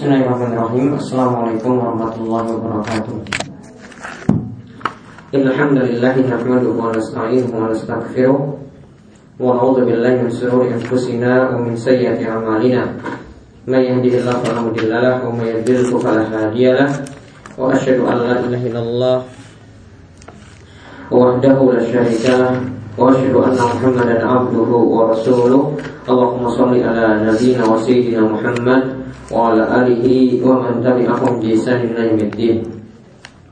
Bismillahirrahmanirrahim Assalamualaikum warahmatullahi wabarakatuh Alhamdulillah nahmaduhu wa nasta'inuhu wa nastaghfiruh wa na'udzu billahi min shururi anfusina wa min sayyiati a'malina may yahdihillahu fala mudilla lahu wa may yudlil fala hadiya lahu wa asyhadu an la ilaha illallah wahdahu la syarika wa asyhadu anna muhammadan abduhu wa rasuluh Allahumma shalli ala nabiyyina wa sayyidina Muhammad وعلى آله ومن تبعهم بإحسان إلى يوم الدين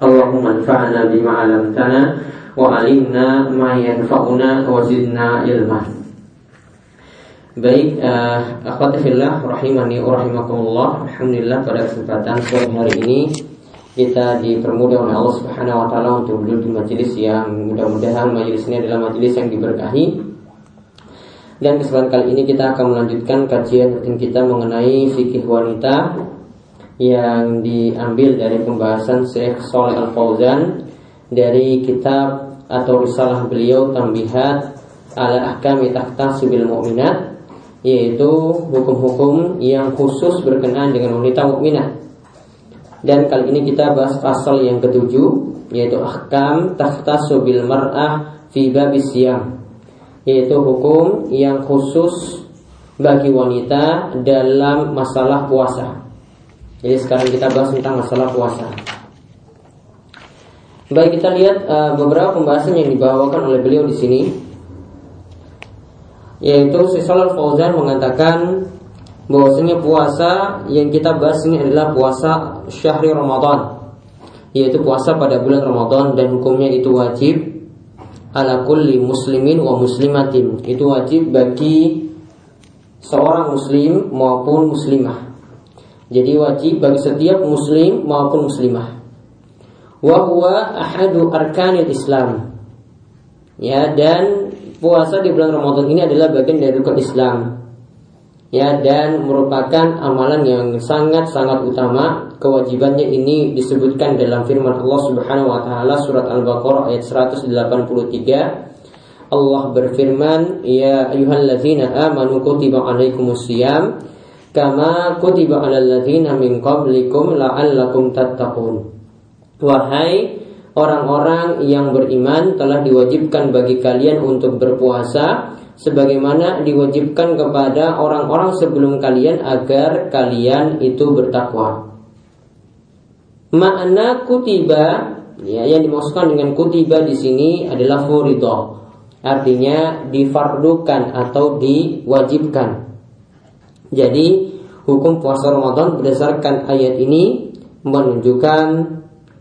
اللهم انفعنا بما علمتنا وعلمنا ما ينفعنا وزدنا علما Baik, uh, akhwati fillah rahimani wa rahimakumullah. Alhamdulillah pada kesempatan sore hari ini kita dipermudah oleh Allah Subhanahu wa taala untuk duduk di majelis yang mudah-mudahan majelis ini adalah majelis yang diberkahi dan kesempatan kali ini kita akan melanjutkan kajian rutin kita mengenai fikih wanita yang diambil dari pembahasan Syekh Soleh Al Fauzan dari kitab atau risalah beliau Tambihat ala ahkami subil mu'minat yaitu hukum-hukum yang khusus berkenaan dengan wanita mukminat. Dan kali ini kita bahas pasal yang ketujuh yaitu ahkam subil mar'ah fi babis yaitu hukum yang khusus bagi wanita dalam masalah puasa. Jadi sekarang kita bahas tentang masalah puasa. Baik kita lihat uh, beberapa pembahasan yang dibawakan oleh beliau di sini. Yaitu Syaikh Fauzan mengatakan bahwasanya puasa yang kita bahas ini adalah puasa syahri Ramadan. Yaitu puasa pada bulan Ramadan dan hukumnya itu wajib ala kulli muslimin wa muslimatin. Itu wajib bagi seorang muslim maupun muslimah. Jadi wajib bagi setiap muslim maupun muslimah. Wa huwa ahadu arkanil islam. Ya dan puasa di bulan Ramadan ini adalah bagian dari rukun Islam ya dan merupakan amalan yang sangat-sangat utama. Kewajibannya ini disebutkan dalam firman Allah Subhanahu wa taala surat Al-Baqarah ayat 183 Allah berfirman ya ayyuhalladzina amanu kutiba alaikumusiyam kama kutiba alal ladzina min qablikum la'allakum tattaqun. Wahai orang-orang yang beriman telah diwajibkan bagi kalian untuk berpuasa sebagaimana diwajibkan kepada orang-orang sebelum kalian agar kalian itu bertakwa Makna kutiba ya, yang dimaksudkan dengan kutiba di sini adalah furido. Artinya difardukan atau diwajibkan. Jadi hukum puasa Ramadan berdasarkan ayat ini menunjukkan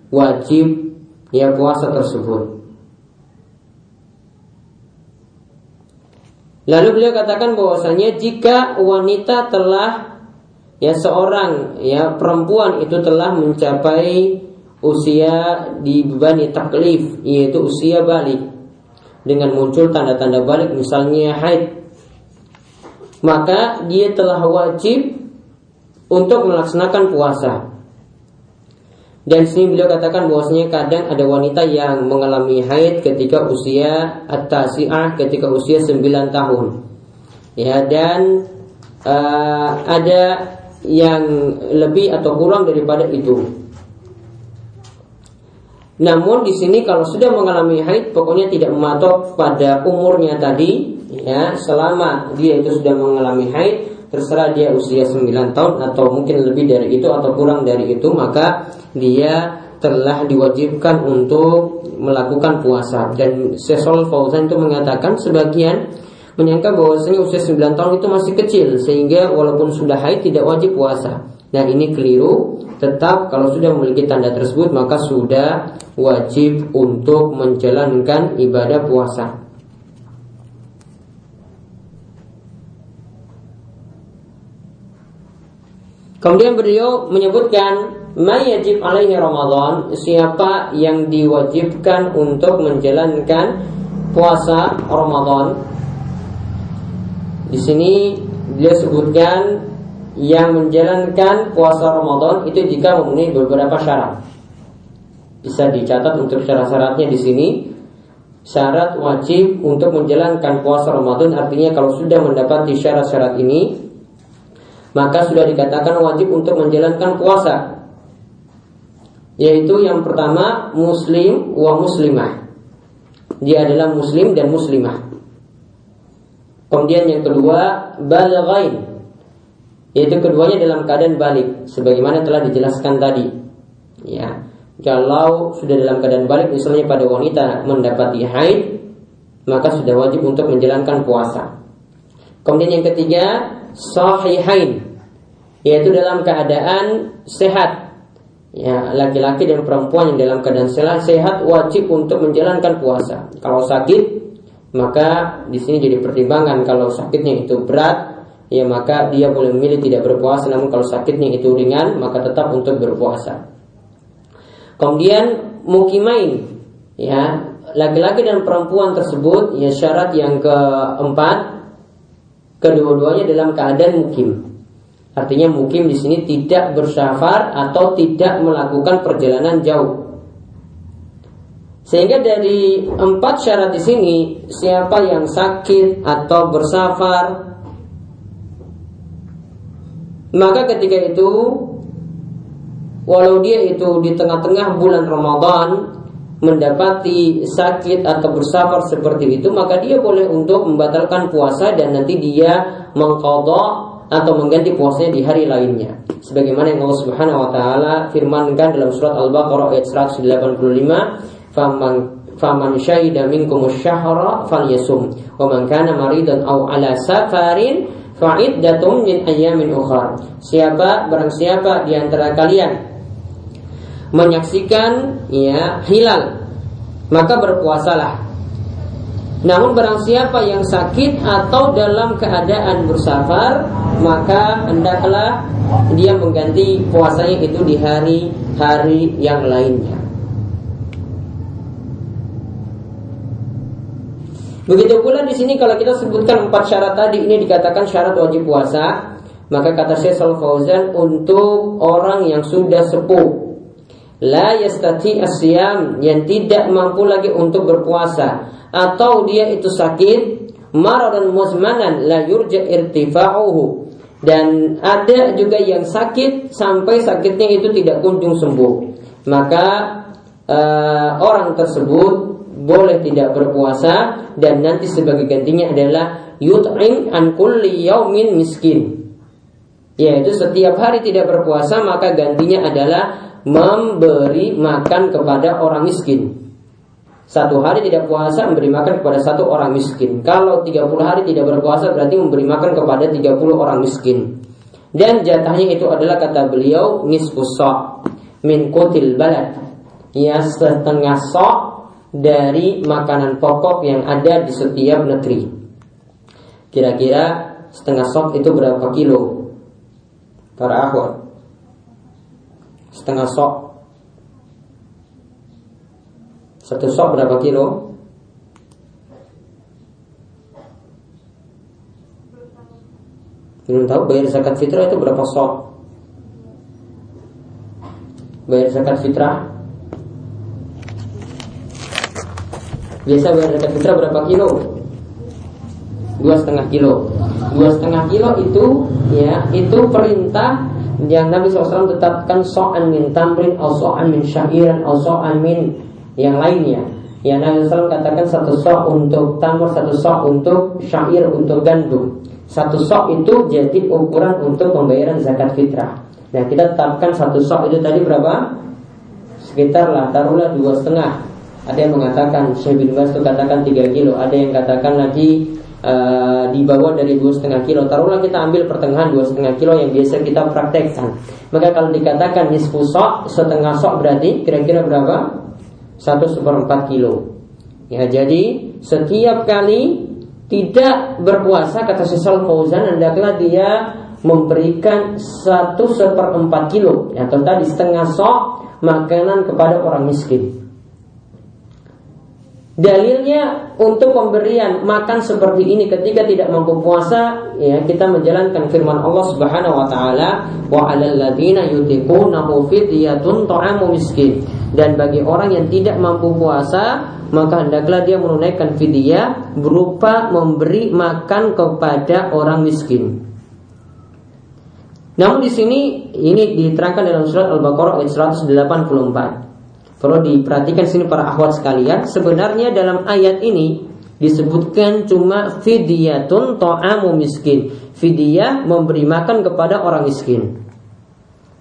wajib ya puasa tersebut. Lalu beliau katakan bahwasanya jika wanita telah ya seorang ya perempuan itu telah mencapai usia dibebani taklif yaitu usia balik. Dengan muncul tanda-tanda balik misalnya haid. Maka dia telah wajib untuk melaksanakan puasa dan sini beliau katakan bahwasanya kadang ada wanita yang mengalami haid ketika usia at-tasi'ah ketika usia 9 tahun ya dan uh, ada yang lebih atau kurang daripada itu. Namun di sini kalau sudah mengalami haid pokoknya tidak mematok pada umurnya tadi ya selama dia itu sudah mengalami haid terserah dia usia 9 tahun atau mungkin lebih dari itu atau kurang dari itu maka dia telah diwajibkan untuk melakukan puasa dan Sesol Fauzan itu mengatakan sebagian menyangka bahwasanya usia 9 tahun itu masih kecil sehingga walaupun sudah haid tidak wajib puasa. Nah ini keliru. Tetap kalau sudah memiliki tanda tersebut maka sudah wajib untuk menjalankan ibadah puasa. Kemudian beliau menyebutkan Mayajib alaihi Ramadan Siapa yang diwajibkan untuk menjalankan puasa Ramadan di sini dia sebutkan yang menjalankan puasa Ramadan itu jika memenuhi beberapa syarat. Bisa dicatat untuk syarat-syaratnya di sini. Syarat wajib untuk menjalankan puasa Ramadan artinya kalau sudah mendapati syarat-syarat ini maka sudah dikatakan wajib untuk menjalankan puasa. Yaitu yang pertama muslim wa muslimah. Dia adalah muslim dan muslimah. Kemudian yang kedua balghain. Yaitu keduanya dalam keadaan balik sebagaimana telah dijelaskan tadi. Ya. Kalau sudah dalam keadaan balik misalnya pada wanita mendapati haid maka sudah wajib untuk menjalankan puasa. Kemudian yang ketiga sahihain yaitu dalam keadaan sehat. Ya, laki-laki dan perempuan yang dalam keadaan sehat, sehat wajib untuk menjalankan puasa. Kalau sakit, maka di sini jadi pertimbangan kalau sakitnya itu berat, ya maka dia boleh memilih tidak berpuasa. Namun kalau sakitnya itu ringan, maka tetap untuk berpuasa. Kemudian mukimain, ya laki-laki dan perempuan tersebut, ya syarat yang keempat, kedua-duanya dalam keadaan mukim. Artinya mukim di sini tidak bersafar atau tidak melakukan perjalanan jauh. Sehingga dari empat syarat di sini, siapa yang sakit atau bersafar, maka ketika itu, walau dia itu di tengah-tengah bulan Ramadan mendapati sakit atau bersafar seperti itu, maka dia boleh untuk membatalkan puasa dan nanti dia mengkodok atau mengganti puasanya di hari lainnya. Sebagaimana yang Allah Subhanahu wa taala firmankan dalam surat Al-Baqarah ayat 185, "Faman faman syahida minkum asy-syahra falyasum wa man kana maridan aw ala safarin fa'iddatum min ayyamin ukhra." Siapa barang siapa di antara kalian menyaksikan ya hilal maka berpuasalah namun barang siapa yang sakit atau dalam keadaan bersafar Maka hendaklah dia mengganti puasanya itu di hari-hari yang lainnya. Begitu pula di sini kalau kita sebutkan empat syarat tadi ini dikatakan syarat wajib puasa, maka kata Syekh Fauzan untuk orang yang sudah sepuh la yastati asyam yang tidak mampu lagi untuk berpuasa atau dia itu sakit maradan muzmanan la yurja irtifa'uhu. Dan ada juga yang sakit sampai sakitnya itu tidak kunjung sembuh. Maka uh, orang tersebut boleh tidak berpuasa dan nanti sebagai gantinya adalah yut'im an kulli yaumin miskin. Yaitu setiap hari tidak berpuasa maka gantinya adalah memberi makan kepada orang miskin satu hari tidak puasa memberi makan kepada satu orang miskin. Kalau 30 hari tidak berpuasa berarti memberi makan kepada 30 orang miskin. Dan jatahnya itu adalah kata beliau nisfus min kutil balad. Ya setengah sok dari makanan pokok yang ada di setiap negeri. Kira-kira setengah sok itu berapa kilo? Para akhwat. Setengah sok Satu sok berapa kilo? Belum tahu bayar zakat fitrah itu berapa sok? Bayar zakat fitrah Biasa bayar zakat fitrah berapa kilo? Dua setengah kilo Dua setengah kilo itu ya itu perintah yang Nabi SAW tetapkan so'an min tamrin atau so'an min syairan atau so'an min yang lainnya. Ya Nabi SAW katakan satu sok untuk tamar, satu sok untuk syair, untuk gandum. Satu sok itu jadi ukuran untuk pembayaran zakat fitrah. Nah kita tetapkan satu sok itu tadi berapa? Sekitar lah taruhlah dua setengah. Ada yang mengatakan Syekh bin Bas itu katakan tiga kilo. Ada yang katakan lagi uh, di bawah dari dua setengah kilo. Taruhlah kita ambil pertengahan dua setengah kilo yang biasa kita praktekkan. Maka kalau dikatakan nisfu sok setengah sok berarti kira-kira berapa? Satu seperempat kilo. Ya, jadi setiap kali tidak berpuasa kata Sesal Fauzan hendaklah dia memberikan satu seperempat kilo atau tadi setengah sok makanan kepada orang miskin. Dalilnya untuk pemberian makan seperti ini ketika tidak mampu puasa ya kita menjalankan firman Allah Subhanahu wa taala wa 'alal ladzina yutiqunahu fidyatun miskin dan bagi orang yang tidak mampu puasa maka hendaklah dia menunaikan fidyah berupa memberi makan kepada orang miskin. Namun di sini ini diterangkan dalam surat Al-Baqarah ayat 184. Perlu diperhatikan sini para akhwat sekalian, sebenarnya dalam ayat ini disebutkan cuma fidyatun ta'amu miskin. Fidyah memberi makan kepada orang miskin.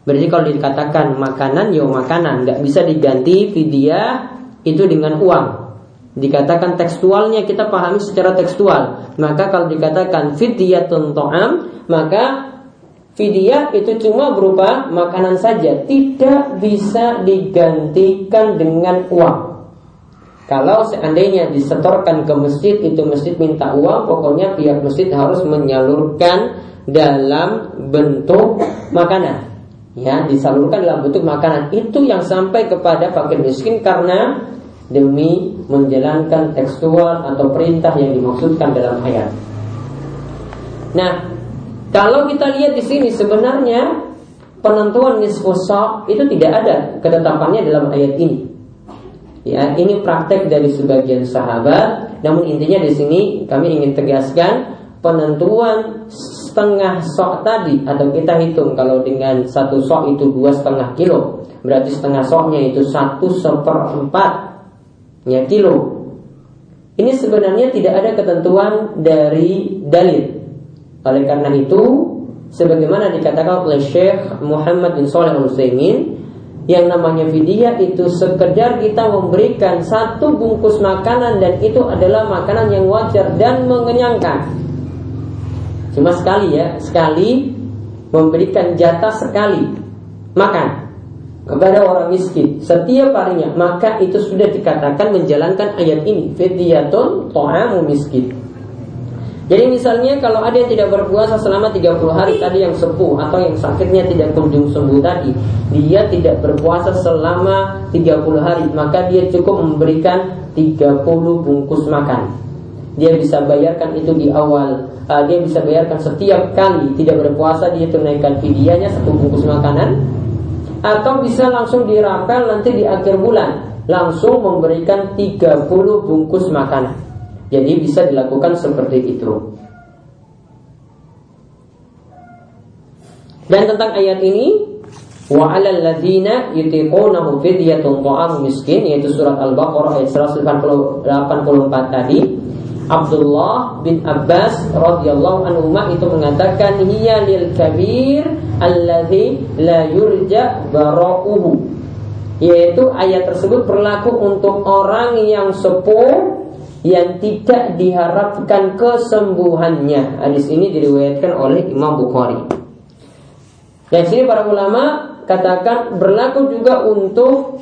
Berarti kalau dikatakan makanan ya makanan, nggak bisa diganti fidyah itu dengan uang. Dikatakan tekstualnya kita pahami secara tekstual. Maka kalau dikatakan fidyatun ta'am, maka Fidyah itu cuma berupa makanan saja, tidak bisa digantikan dengan uang. Kalau seandainya disetorkan ke masjid, itu masjid minta uang, pokoknya pihak masjid harus menyalurkan dalam bentuk makanan. Ya, disalurkan dalam bentuk makanan. Itu yang sampai kepada fakir miskin karena demi menjalankan tekstual atau perintah yang dimaksudkan dalam ayat. Nah, kalau kita lihat di sini sebenarnya penentuan nisfu itu tidak ada ketetapannya dalam ayat ini. Ya, ini praktek dari sebagian sahabat. Namun intinya di sini kami ingin tegaskan penentuan setengah sok tadi. Atau kita hitung kalau dengan satu sok itu dua setengah kilo berarti setengah soknya itu satu seperempat ya kilo. Ini sebenarnya tidak ada ketentuan dari dalil. Oleh karena itu, sebagaimana dikatakan oleh Syekh Muhammad bin Saleh Al Utsaimin, yang namanya fidyah itu sekedar kita memberikan satu bungkus makanan dan itu adalah makanan yang wajar dan mengenyangkan. Cuma sekali ya, sekali memberikan jatah sekali. Makan. Kepada orang miskin setiap harinya maka itu sudah dikatakan menjalankan ayat ini. Fidyatun ta'amu miskin. Jadi misalnya kalau ada yang tidak berpuasa selama 30 hari tadi yang sepuh atau yang sakitnya tidak kunjung sembuh tadi, dia tidak berpuasa selama 30 hari, maka dia cukup memberikan 30 bungkus makan. Dia bisa bayarkan itu di awal, uh, dia bisa bayarkan setiap kali tidak berpuasa dia tunaikan fidyahnya satu bungkus makanan atau bisa langsung dirapel nanti di akhir bulan langsung memberikan 30 bungkus makanan. Jadi bisa dilakukan seperti itu. Dan tentang ayat ini wa 'alal ladzina yutiqunahu fidyatun ta'am miskin yaitu surat Al-Baqarah ayat 184 tadi Abdullah bin Abbas radhiyallahu anhu itu mengatakan hiya lil kabir alladzi la yurja bara'uhu yaitu ayat tersebut berlaku untuk orang yang sepuh yang tidak diharapkan kesembuhannya. Hadis ini diriwayatkan oleh Imam Bukhari. Dan sini para ulama katakan berlaku juga untuk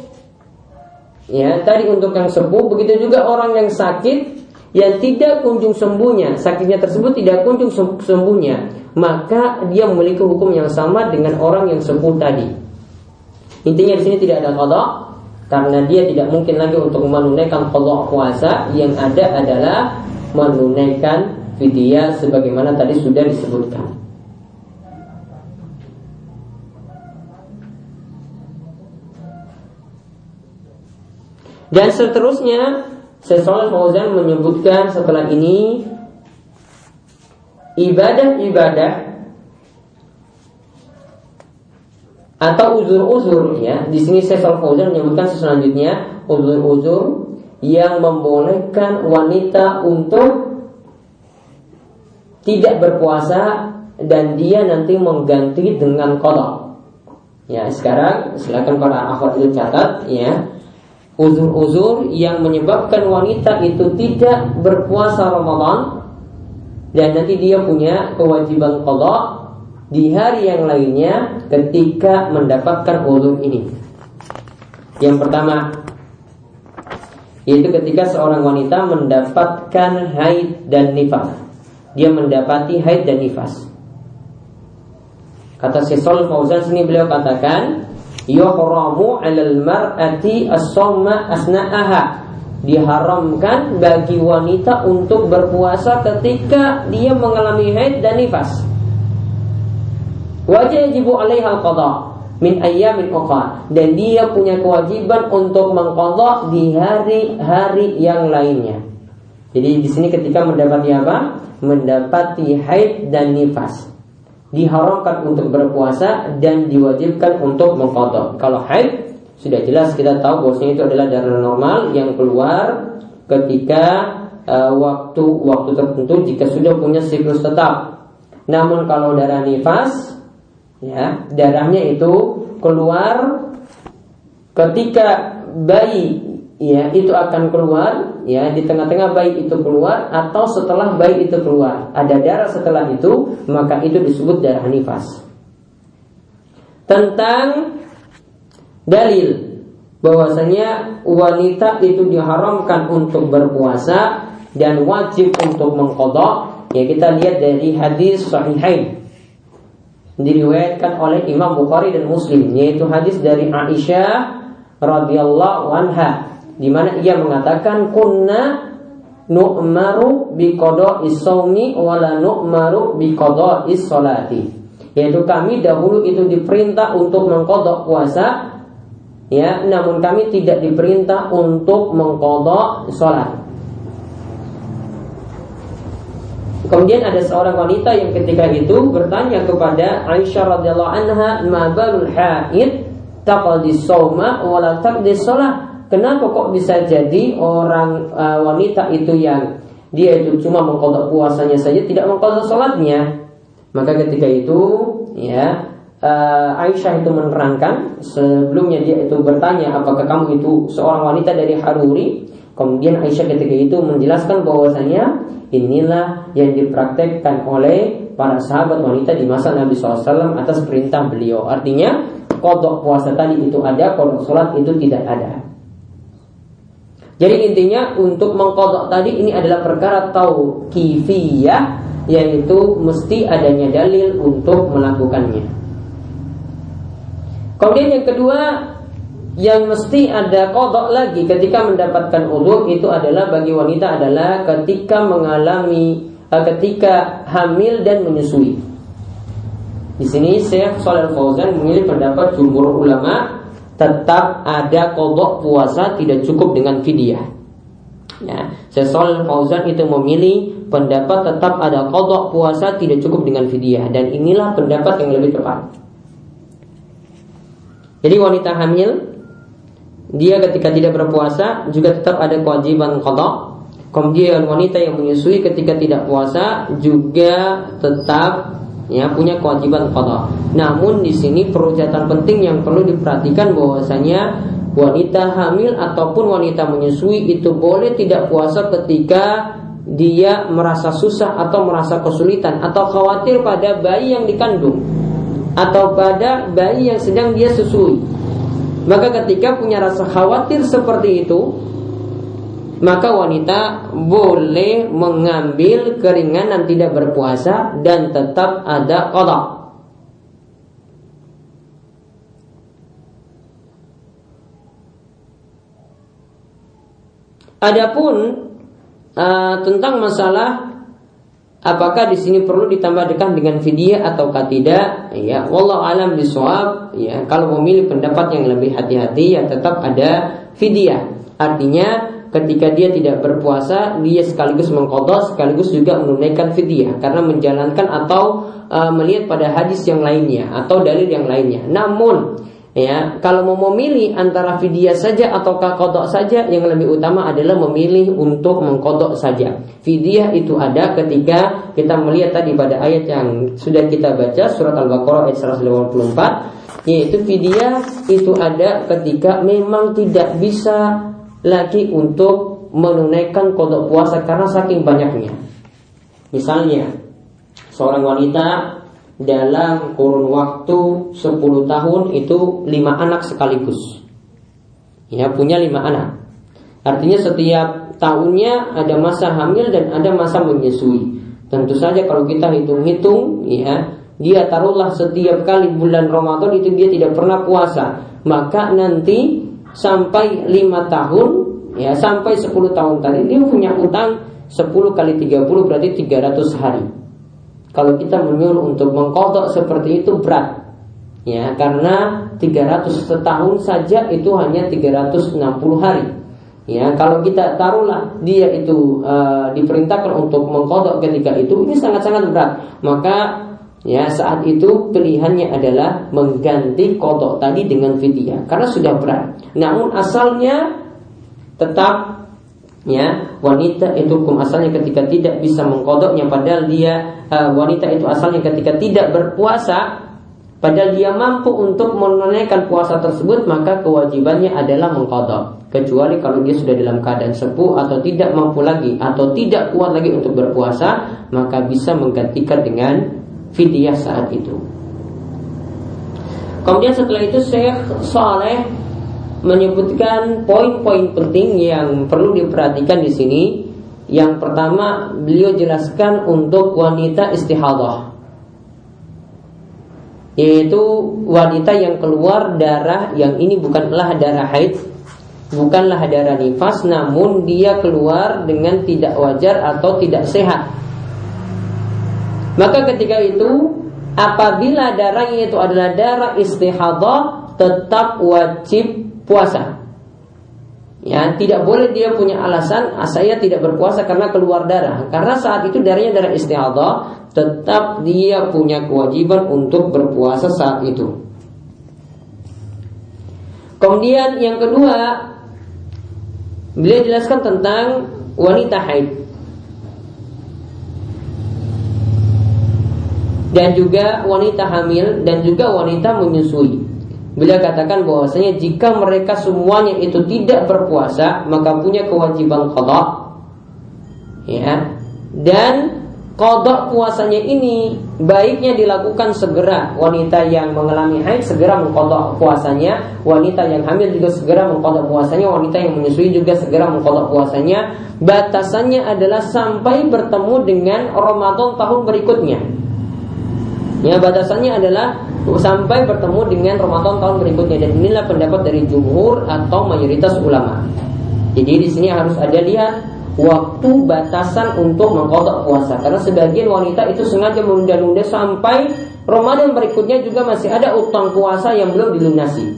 ya tadi untuk yang sembuh begitu juga orang yang sakit yang tidak kunjung sembuhnya sakitnya tersebut tidak kunjung sembuhnya maka dia memiliki hukum yang sama dengan orang yang sembuh tadi intinya di sini tidak ada kodok karena dia tidak mungkin lagi untuk menunaikan qadha puasa yang ada adalah menunaikan fidyah sebagaimana tadi sudah disebutkan. Dan seterusnya Syekh Fauzan menyebutkan setelah ini ibadah-ibadah atau uzur-uzur ya. Di sini saya Fauzan menyebutkan selanjutnya uzur-uzur yang membolehkan wanita untuk tidak berpuasa dan dia nanti mengganti dengan kodok. Ya, sekarang silakan para akhwat itu catat ya. Uzur-uzur yang menyebabkan wanita itu tidak berpuasa Ramadan dan nanti dia punya kewajiban kodok di hari yang lainnya ketika mendapatkan ulur ini. Yang pertama yaitu ketika seorang wanita mendapatkan haid dan nifas. Dia mendapati haid dan nifas. Kata Sisol Fauzan sini beliau katakan, "Yuhramu 'alal mar'ati as-sawma asna'aha." Diharamkan bagi wanita untuk berpuasa ketika dia mengalami haid dan nifas. Wajib alaiha qada min ayyamin ukhra dan dia punya kewajiban untuk mengqadha di hari-hari yang lainnya. Jadi di sini ketika mendapati apa? Mendapati haid dan nifas. Diharamkan untuk berpuasa dan diwajibkan untuk mengkodok. Kalau haid sudah jelas kita tahu bahwasanya itu adalah darah normal yang keluar ketika uh, waktu waktu tertentu jika sudah punya siklus tetap. Namun kalau darah nifas ya darahnya itu keluar ketika bayi ya itu akan keluar ya di tengah-tengah bayi itu keluar atau setelah bayi itu keluar. Ada darah setelah itu maka itu disebut darah nifas. Tentang dalil bahwasanya wanita itu diharamkan untuk berpuasa dan wajib untuk mengkodok ya kita lihat dari hadis sahihain. Diriwayatkan oleh Imam Bukhari dan Muslim yaitu hadis dari Aisyah radhiyallahu anha di mana ia mengatakan kunna nu'maru bi qada'i shaumi wa la nu'maru bi qada'i sholati yaitu kami dahulu itu diperintah untuk mengkodok puasa ya namun kami tidak diperintah untuk mengkodok sholat Kemudian ada seorang wanita yang ketika itu bertanya kepada Aisyah radhiyallahu anha, "Ma balul haid taqdi shauma wa la taqdi shalah?" Kenapa kok bisa jadi orang uh, wanita itu yang dia itu cuma mengkodok puasanya saja tidak mengkodok sholatnya? Maka ketika itu ya uh, Aisyah itu menerangkan sebelumnya dia itu bertanya apakah kamu itu seorang wanita dari Haruri Kemudian Aisyah ketika itu menjelaskan bahwasanya inilah yang dipraktekkan oleh para sahabat wanita di masa Nabi SAW atas perintah beliau. Artinya kodok puasa tadi itu ada, kodok sholat itu tidak ada. Jadi intinya untuk mengkodok tadi ini adalah perkara tahu kifiyah yaitu mesti adanya dalil untuk melakukannya. Kemudian yang kedua yang mesti ada kodok lagi ketika mendapatkan udhur itu adalah bagi wanita adalah ketika mengalami uh, ketika hamil dan menyusui. Di sini Syekh Shalal Fauzan memilih pendapat jumhur ulama tetap ada kodok puasa tidak cukup dengan fidyah. Ya, Shalal Fauzan itu memilih pendapat tetap ada kodok puasa tidak cukup dengan fidyah dan inilah pendapat yang lebih tepat. Jadi wanita hamil dia ketika tidak berpuasa juga tetap ada kewajiban kodok. Kemudian wanita yang menyusui ketika tidak puasa juga tetap ya punya kewajiban kodok. Namun di sini perlu catatan penting yang perlu diperhatikan bahwasanya wanita hamil ataupun wanita menyusui itu boleh tidak puasa ketika dia merasa susah atau merasa kesulitan atau khawatir pada bayi yang dikandung atau pada bayi yang sedang dia susui maka ketika punya rasa khawatir seperti itu Maka wanita boleh mengambil keringanan tidak berpuasa Dan tetap ada kodok Adapun uh, tentang masalah Apakah di sini perlu ditambahkan dengan fidyah atau tidak? Ya, wallahu alam bisawab. Ya, kalau memilih pendapat yang lebih hati-hati ya tetap ada fidyah. Artinya ketika dia tidak berpuasa, dia sekaligus mengkodok, sekaligus juga menunaikan fidyah karena menjalankan atau uh, melihat pada hadis yang lainnya atau dalil yang lainnya. Namun Ya, kalau mau memilih antara fidyah saja atau kodok saja, yang lebih utama adalah memilih untuk mengkodok saja. Fidyah itu ada ketika kita melihat tadi pada ayat yang sudah kita baca surat Al-Baqarah ayat 154, yaitu fidyah itu ada ketika memang tidak bisa lagi untuk menunaikan kodok puasa karena saking banyaknya. Misalnya, seorang wanita dalam kurun waktu 10 tahun itu lima anak sekaligus. Ya, punya lima anak. Artinya setiap tahunnya ada masa hamil dan ada masa menyusui. Tentu saja kalau kita hitung-hitung, ya, dia taruhlah setiap kali bulan Ramadan itu dia tidak pernah puasa. Maka nanti sampai lima tahun, ya, sampai 10 tahun tadi dia punya utang 10 kali 30 berarti 300 hari. Kalau kita menyuruh untuk mengkodok seperti itu berat Ya karena 300 setahun saja itu hanya 360 hari Ya, kalau kita taruhlah dia itu uh, diperintahkan untuk mengkodok ketika itu, ini sangat-sangat berat. Maka Ya saat itu pilihannya adalah mengganti kodok tadi dengan fidyah karena sudah berat. Namun asalnya tetap ya wanita itu hukum asalnya ketika tidak bisa mengkodoknya padahal dia uh, wanita itu asalnya ketika tidak berpuasa padahal dia mampu untuk menunaikan puasa tersebut maka kewajibannya adalah mengkodok kecuali kalau dia sudah dalam keadaan sepuh atau tidak mampu lagi atau tidak kuat lagi untuk berpuasa maka bisa menggantikan dengan fidyah saat itu. Kemudian setelah itu Syekh Saleh menyebutkan poin-poin penting yang perlu diperhatikan di sini. Yang pertama, beliau jelaskan untuk wanita istihadah. Yaitu wanita yang keluar darah yang ini bukanlah darah haid, bukanlah darah nifas, namun dia keluar dengan tidak wajar atau tidak sehat maka ketika itu apabila darahnya itu adalah darah istihadah tetap wajib puasa. Ya, tidak boleh dia punya alasan ah, saya tidak berpuasa karena keluar darah. Karena saat itu darahnya darah istihadah, tetap dia punya kewajiban untuk berpuasa saat itu. Kemudian yang kedua, beliau jelaskan tentang wanita haid. Dan juga wanita hamil dan juga wanita menyusui. Bila katakan bahwasanya jika mereka semuanya itu tidak berpuasa maka punya kewajiban qada. Ya. Dan qada puasanya ini baiknya dilakukan segera. Wanita yang mengalami haid segera mengqada puasanya, wanita yang hamil juga segera mengqada puasanya, wanita yang menyusui juga segera mengqada puasanya. Batasannya adalah sampai bertemu dengan Ramadan tahun berikutnya. Ya batasannya adalah sampai bertemu dengan Ramadan tahun berikutnya dan inilah pendapat dari jumhur atau mayoritas ulama. Jadi di sini harus ada lihat waktu batasan untuk mengkodok puasa karena sebagian wanita itu sengaja menunda-nunda sampai Ramadan berikutnya juga masih ada utang puasa yang belum dilunasi.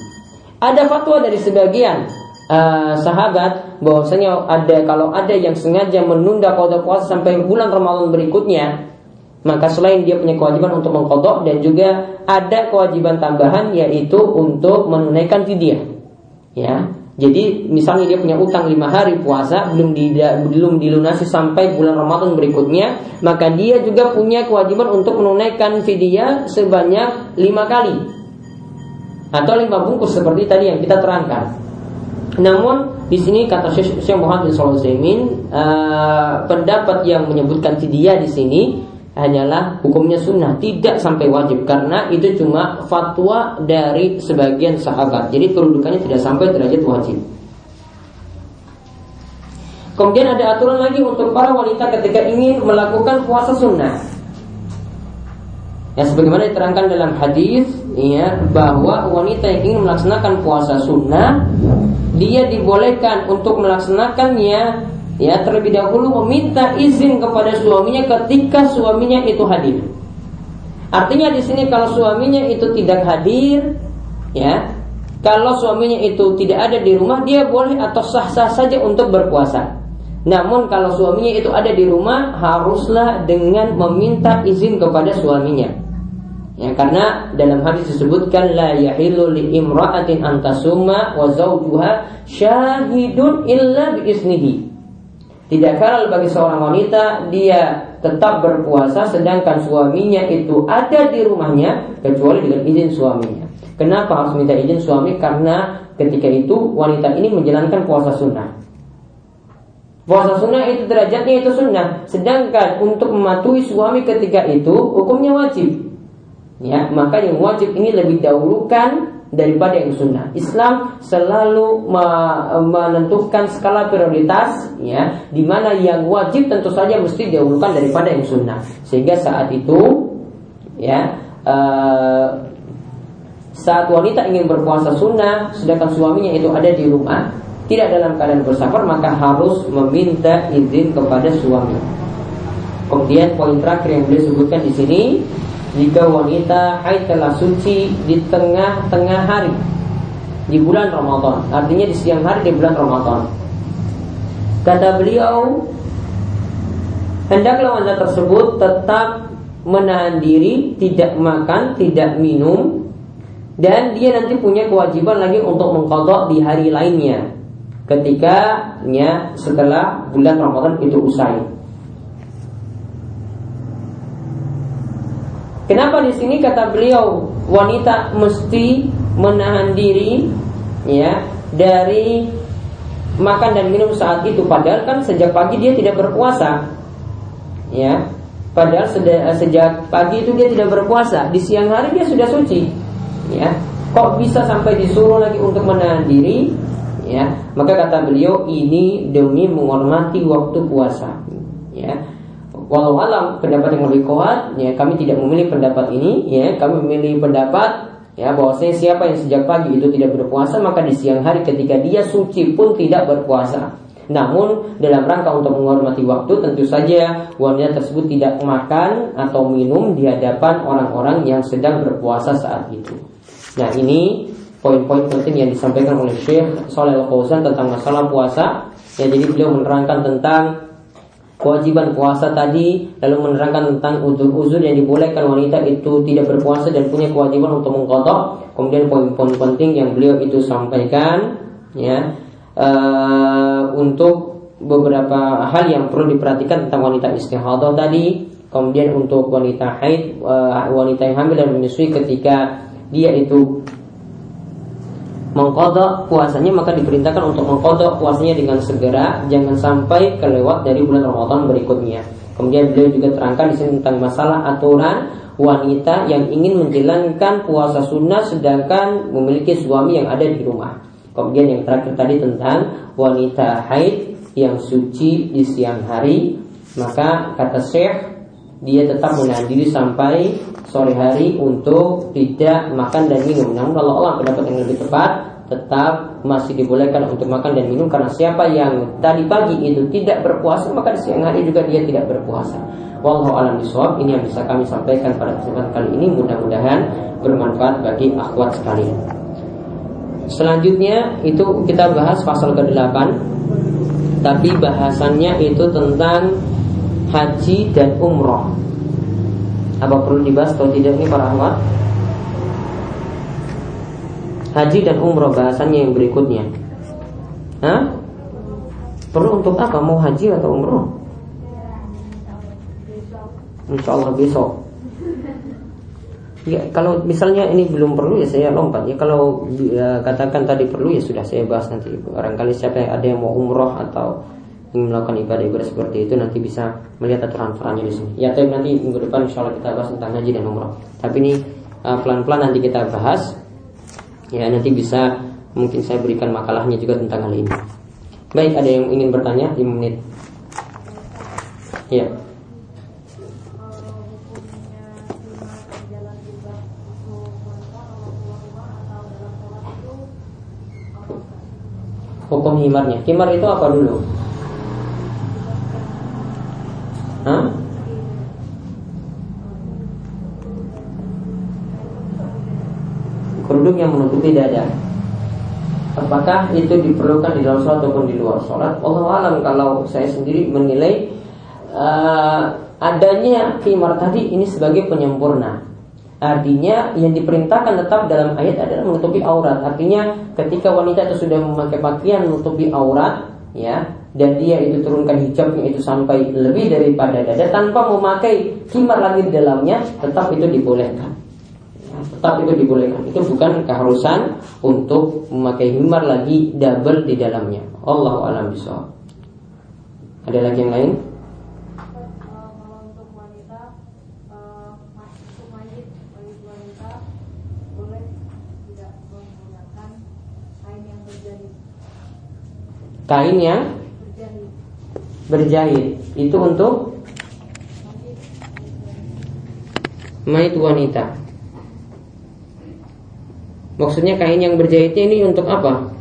Ada fatwa dari sebagian uh, sahabat bahwasanya ada kalau ada yang sengaja menunda kodok puasa sampai bulan Ramadan berikutnya maka selain dia punya kewajiban untuk mengkodok dan juga ada kewajiban tambahan yaitu untuk menunaikan fidyah. Ya, jadi misalnya dia punya utang lima hari puasa belum di, belum dilunasi sampai bulan Ramadan berikutnya, maka dia juga punya kewajiban untuk menunaikan fidyah sebanyak lima kali atau lima bungkus seperti tadi yang kita terangkan. Namun di sini kata Syekh Muhammad bin Shalih uh, pendapat yang menyebutkan fidyah di sini hanyalah hukumnya sunnah tidak sampai wajib karena itu cuma fatwa dari sebagian sahabat. Jadi kedudukannya tidak sampai derajat wajib. Kemudian ada aturan lagi untuk para wanita ketika ingin melakukan puasa sunnah. Ya sebagaimana diterangkan dalam hadis ya bahwa wanita yang ingin melaksanakan puasa sunnah dia dibolehkan untuk melaksanakannya ya terlebih dahulu meminta izin kepada suaminya ketika suaminya itu hadir. Artinya di sini kalau suaminya itu tidak hadir, ya, kalau suaminya itu tidak ada di rumah, dia boleh atau sah-sah saja untuk berpuasa. Namun kalau suaminya itu ada di rumah, haruslah dengan meminta izin kepada suaminya. Ya, karena dalam hadis disebutkan la yahilu li imra'atin antasuma wa zawjuha syahidun illa bi isnihi. Tidak halal bagi seorang wanita dia tetap berpuasa sedangkan suaminya itu ada di rumahnya kecuali dengan izin suaminya. Kenapa harus minta izin suami? Karena ketika itu wanita ini menjalankan puasa sunnah. Puasa sunnah itu derajatnya itu sunnah, sedangkan untuk mematuhi suami ketika itu hukumnya wajib. Ya, maka yang wajib ini lebih dahulukan daripada yang sunnah. Islam selalu menentukan skala prioritas ya di mana yang wajib tentu saja mesti didahulukan daripada yang sunnah. Sehingga saat itu ya uh, saat wanita ingin berpuasa sunnah sedangkan suaminya itu ada di rumah tidak dalam keadaan bersafar maka harus meminta izin kepada suami. Kemudian poin terakhir yang beliau di sini jika wanita haid telah suci di tengah-tengah hari di bulan Ramadan, artinya di siang hari di bulan Ramadan. Kata beliau, hendaklah wanita tersebut tetap menahan diri, tidak makan, tidak minum, dan dia nanti punya kewajiban lagi untuk mengkodok di hari lainnya ketika ya, setelah bulan Ramadan itu usai. Kenapa di sini kata beliau wanita mesti menahan diri ya dari makan dan minum saat itu padahal kan sejak pagi dia tidak berpuasa ya Padahal sejak pagi itu dia tidak berpuasa, di siang hari dia sudah suci. Ya, kok bisa sampai disuruh lagi untuk menahan diri? Ya, maka kata beliau ini demi menghormati waktu puasa. Ya, walau alam pendapat yang lebih kuat, ya kami tidak memilih pendapat ini. Ya, kami memilih pendapat ya bahwasanya siapa yang sejak pagi itu tidak berpuasa maka di siang hari ketika dia suci pun tidak berpuasa. Namun dalam rangka untuk menghormati waktu tentu saja wanita tersebut tidak makan atau minum di hadapan orang-orang yang sedang berpuasa saat itu. Nah ini poin-poin penting yang disampaikan oleh Syekh Saleh Al-Fauzan tentang masalah puasa. Ya jadi beliau menerangkan tentang kewajiban puasa tadi lalu menerangkan tentang uzur-uzur yang dibolehkan wanita itu tidak berpuasa dan punya kewajiban untuk mengkotok kemudian poin-poin penting yang beliau itu sampaikan ya. Uh, untuk beberapa hal yang perlu diperhatikan tentang wanita istihadah tadi. Kemudian untuk wanita haid uh, wanita yang hamil dan menyusui ketika dia itu mengkodok puasanya maka diperintahkan untuk mengkodok puasanya dengan segera. Jangan sampai kelewat dari bulan Ramadan berikutnya. Kemudian beliau juga terangkan di sini tentang masalah aturan wanita yang ingin menjalankan puasa sunnah sedangkan memiliki suami yang ada di rumah. Kemudian yang terakhir tadi tentang wanita haid yang suci di siang hari, maka kata Syekh dia tetap menahan diri sampai sore hari untuk tidak makan dan minum. Namun kalau Allah pendapat yang lebih tepat tetap masih dibolehkan untuk makan dan minum karena siapa yang tadi pagi itu tidak berpuasa maka di siang hari juga dia tidak berpuasa. Wallahu alam bisawab ini yang bisa kami sampaikan pada kesempatan kali ini mudah-mudahan bermanfaat bagi akhwat sekalian. Selanjutnya itu kita bahas pasal ke-8 Tapi bahasannya itu tentang haji dan umroh Apa perlu dibahas atau tidak ini para ahwat? Haji dan umroh bahasannya yang berikutnya Hah? Perlu untuk apa? Mau haji atau umroh? Insya Allah besok Ya, kalau misalnya ini belum perlu ya saya lompat ya. Kalau ya, katakan tadi perlu ya sudah saya bahas nanti. Barangkali siapa yang ada yang mau umroh atau ingin melakukan ibadah-ibadah seperti itu nanti bisa melihat aturan-aturannya di sini. Ya, tapi nanti minggu depan insya Allah kita bahas tentang haji dan umroh. Tapi ini uh, pelan-pelan nanti kita bahas. Ya, nanti bisa mungkin saya berikan makalahnya juga tentang hal ini. Baik, ada yang ingin bertanya 5 menit. Ya. hukum himarnya. Himar itu apa dulu? Hah? Kerudung menutupi dada. Apakah itu diperlukan di dalam sholat ataupun di luar sholat? Allah alam kalau saya sendiri menilai uh, adanya himar tadi ini sebagai penyempurna. Artinya yang diperintahkan tetap dalam ayat adalah menutupi aurat. Artinya ketika wanita itu sudah memakai pakaian menutupi aurat, ya, dan dia itu turunkan hijabnya itu sampai lebih daripada dada tanpa memakai khimar lagi di dalamnya, tetap itu dibolehkan. Tetap itu dibolehkan. Itu bukan keharusan untuk memakai himar lagi double di dalamnya. Allah alam bisa. Ada lagi yang lain? kain yang berjahit itu untuk mayat wanita. Maksudnya kain yang berjahitnya ini untuk apa?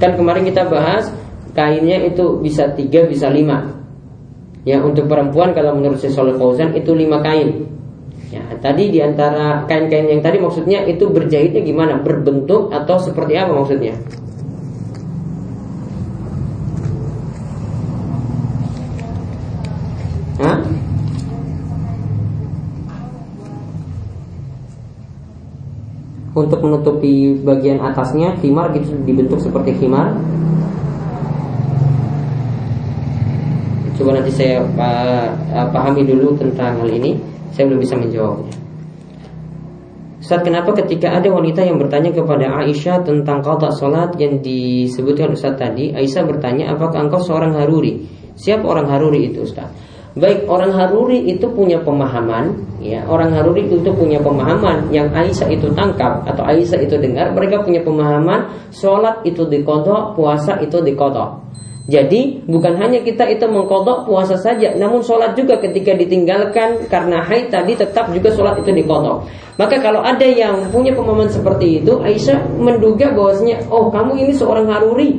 Kan kemarin kita bahas kainnya itu bisa tiga bisa lima. Ya untuk perempuan kalau menurut Syaikhul Fauzan itu lima kain. Ya, tadi di antara kain-kain yang tadi maksudnya itu berjahitnya gimana? Berbentuk atau seperti apa maksudnya? Hah? Untuk menutupi bagian atasnya khimar gitu dibentuk seperti khimar coba nanti saya uh, pahami dulu tentang hal ini saya belum bisa menjawabnya saat kenapa ketika ada wanita yang bertanya kepada Aisyah tentang qada salat yang disebutkan Ustaz tadi, Aisyah bertanya, "Apakah engkau seorang haruri?" Siapa orang haruri itu, Ustaz? Baik orang Haruri itu punya pemahaman, ya orang Haruri itu punya pemahaman yang Aisyah itu tangkap atau Aisyah itu dengar, mereka punya pemahaman sholat itu dikodok, puasa itu dikodok. Jadi bukan hanya kita itu mengkodok puasa saja, namun sholat juga ketika ditinggalkan karena haid tadi tetap juga sholat itu dikodok. Maka kalau ada yang punya pemahaman seperti itu, Aisyah menduga bahwasanya, oh kamu ini seorang Haruri.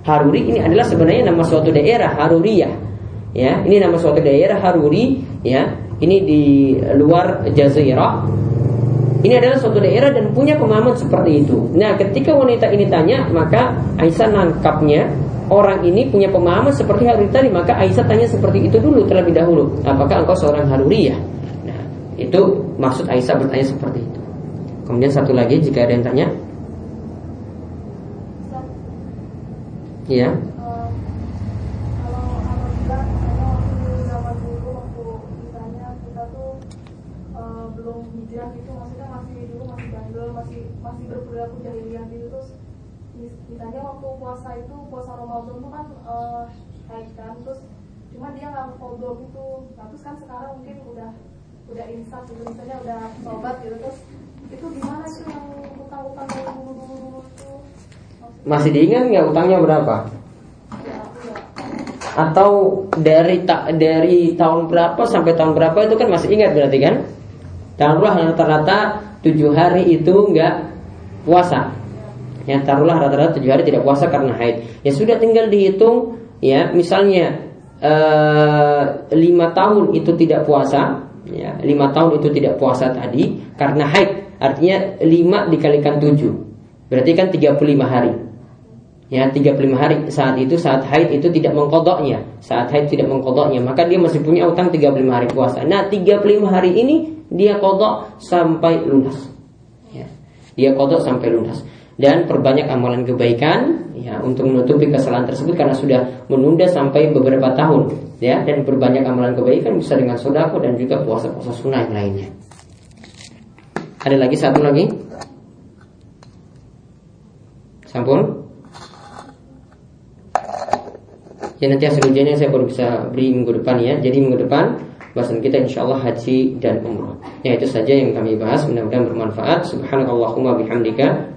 Haruri ini adalah sebenarnya nama suatu daerah Haruriyah ya ini nama suatu daerah Haruri ya ini di luar Jazirah ini adalah suatu daerah dan punya pemahaman seperti itu. Nah, ketika wanita ini tanya, maka Aisyah nangkapnya orang ini punya pemahaman seperti Haruri tadi, maka Aisyah tanya seperti itu dulu terlebih dahulu. Apakah engkau seorang Haruri ya? Nah, itu maksud Aisyah bertanya seperti itu. Kemudian satu lagi jika ada yang tanya. Ya. ditanya waktu puasa itu puasa Ramadan itu kan uh, kan terus nggak kodok gitu nah terus kan sekarang mungkin udah udah insaf gitu misalnya udah sobat gitu terus itu gimana sih yang utang-utang dulu dulu dulu itu? Masih diingat nggak utangnya berapa? Atau dari tak dari tahun berapa sampai tahun berapa itu kan masih ingat berarti kan? Taruhlah rata-rata tujuh hari itu nggak puasa. Ya taruhlah rata-rata tujuh hari tidak puasa karena haid. Ya sudah tinggal dihitung ya misalnya lima tahun itu tidak puasa, ya lima tahun itu tidak puasa tadi karena haid. Artinya lima dikalikan tujuh, berarti kan 35 hari. Ya 35 hari saat itu saat haid itu tidak mengkodoknya Saat haid tidak mengkodoknya Maka dia masih punya utang 35 hari puasa Nah 35 hari ini dia kodok sampai lunas ya, Dia kodok sampai lunas dan perbanyak amalan kebaikan ya untuk menutupi kesalahan tersebut karena sudah menunda sampai beberapa tahun ya dan perbanyak amalan kebaikan bisa dengan sodako dan juga puasa-puasa sunnah yang lainnya. Ada lagi satu lagi? Sampun? Ya nanti hasil ujiannya saya baru bisa beri minggu depan ya. Jadi minggu depan bahasan kita insya Allah haji dan umroh. Ya itu saja yang kami bahas. Mudah-mudahan bermanfaat. Subhanallahumma bihamdika